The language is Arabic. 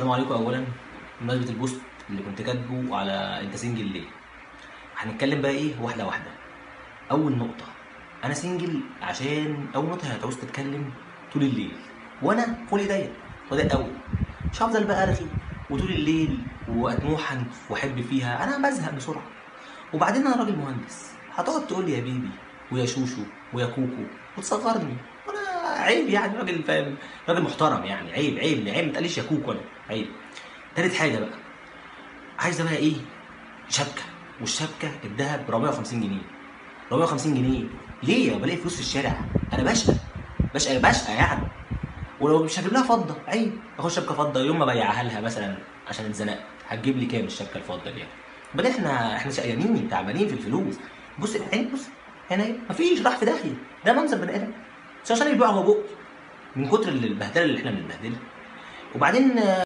السلام عليكم. اولا بمناسبه ال post اللي كنت كاتبه على أنت single ليه؟ هنتكلم بقى إيه؟ واحدة واحدة. أول نقطة أنا single عشان أول نقطة هتعوز تتكلم طول الليل. وأنا خلقي ضيق وده قوي مش هفضل بقى ارغي وطول الليل واتموحن وأحب فيها أنا بزهق بسرعة. وبعدين أنا راجل مهندس. هتقعد تقول لي يا baby ويا شوشو ويا كوكو وتصغرني. عيب يعني راجل فاهم راجل محترم يعني عيب عيب عيب ما تقاليش يا كوكو أنا عيب. تالت حاجة بقى عايزة بقى إيه؟ شبكة والشبكة الذهب ب 450 جنيه. 450 جنيه ليه بلاقي فلوس في الشارع. أنا بشقى بشقى بشقى يعني. ولو مش هجيب لها فضة عيب. اخد شبكه فضة يوم ما بيعها لها مثلا عشان اتزنقت هتجيب لي كام الشبكة الفضة دي؟ بعدين إحنا إحنا شقيانين تعبانين في الفلوس. بص العين بص هنا إيه؟ مفيش راح في داهيه ده منظر بني آدم. بس عشان يبيع هو بقه من كتر البهدلة اللي إحنا بنتبهدلها وبعدين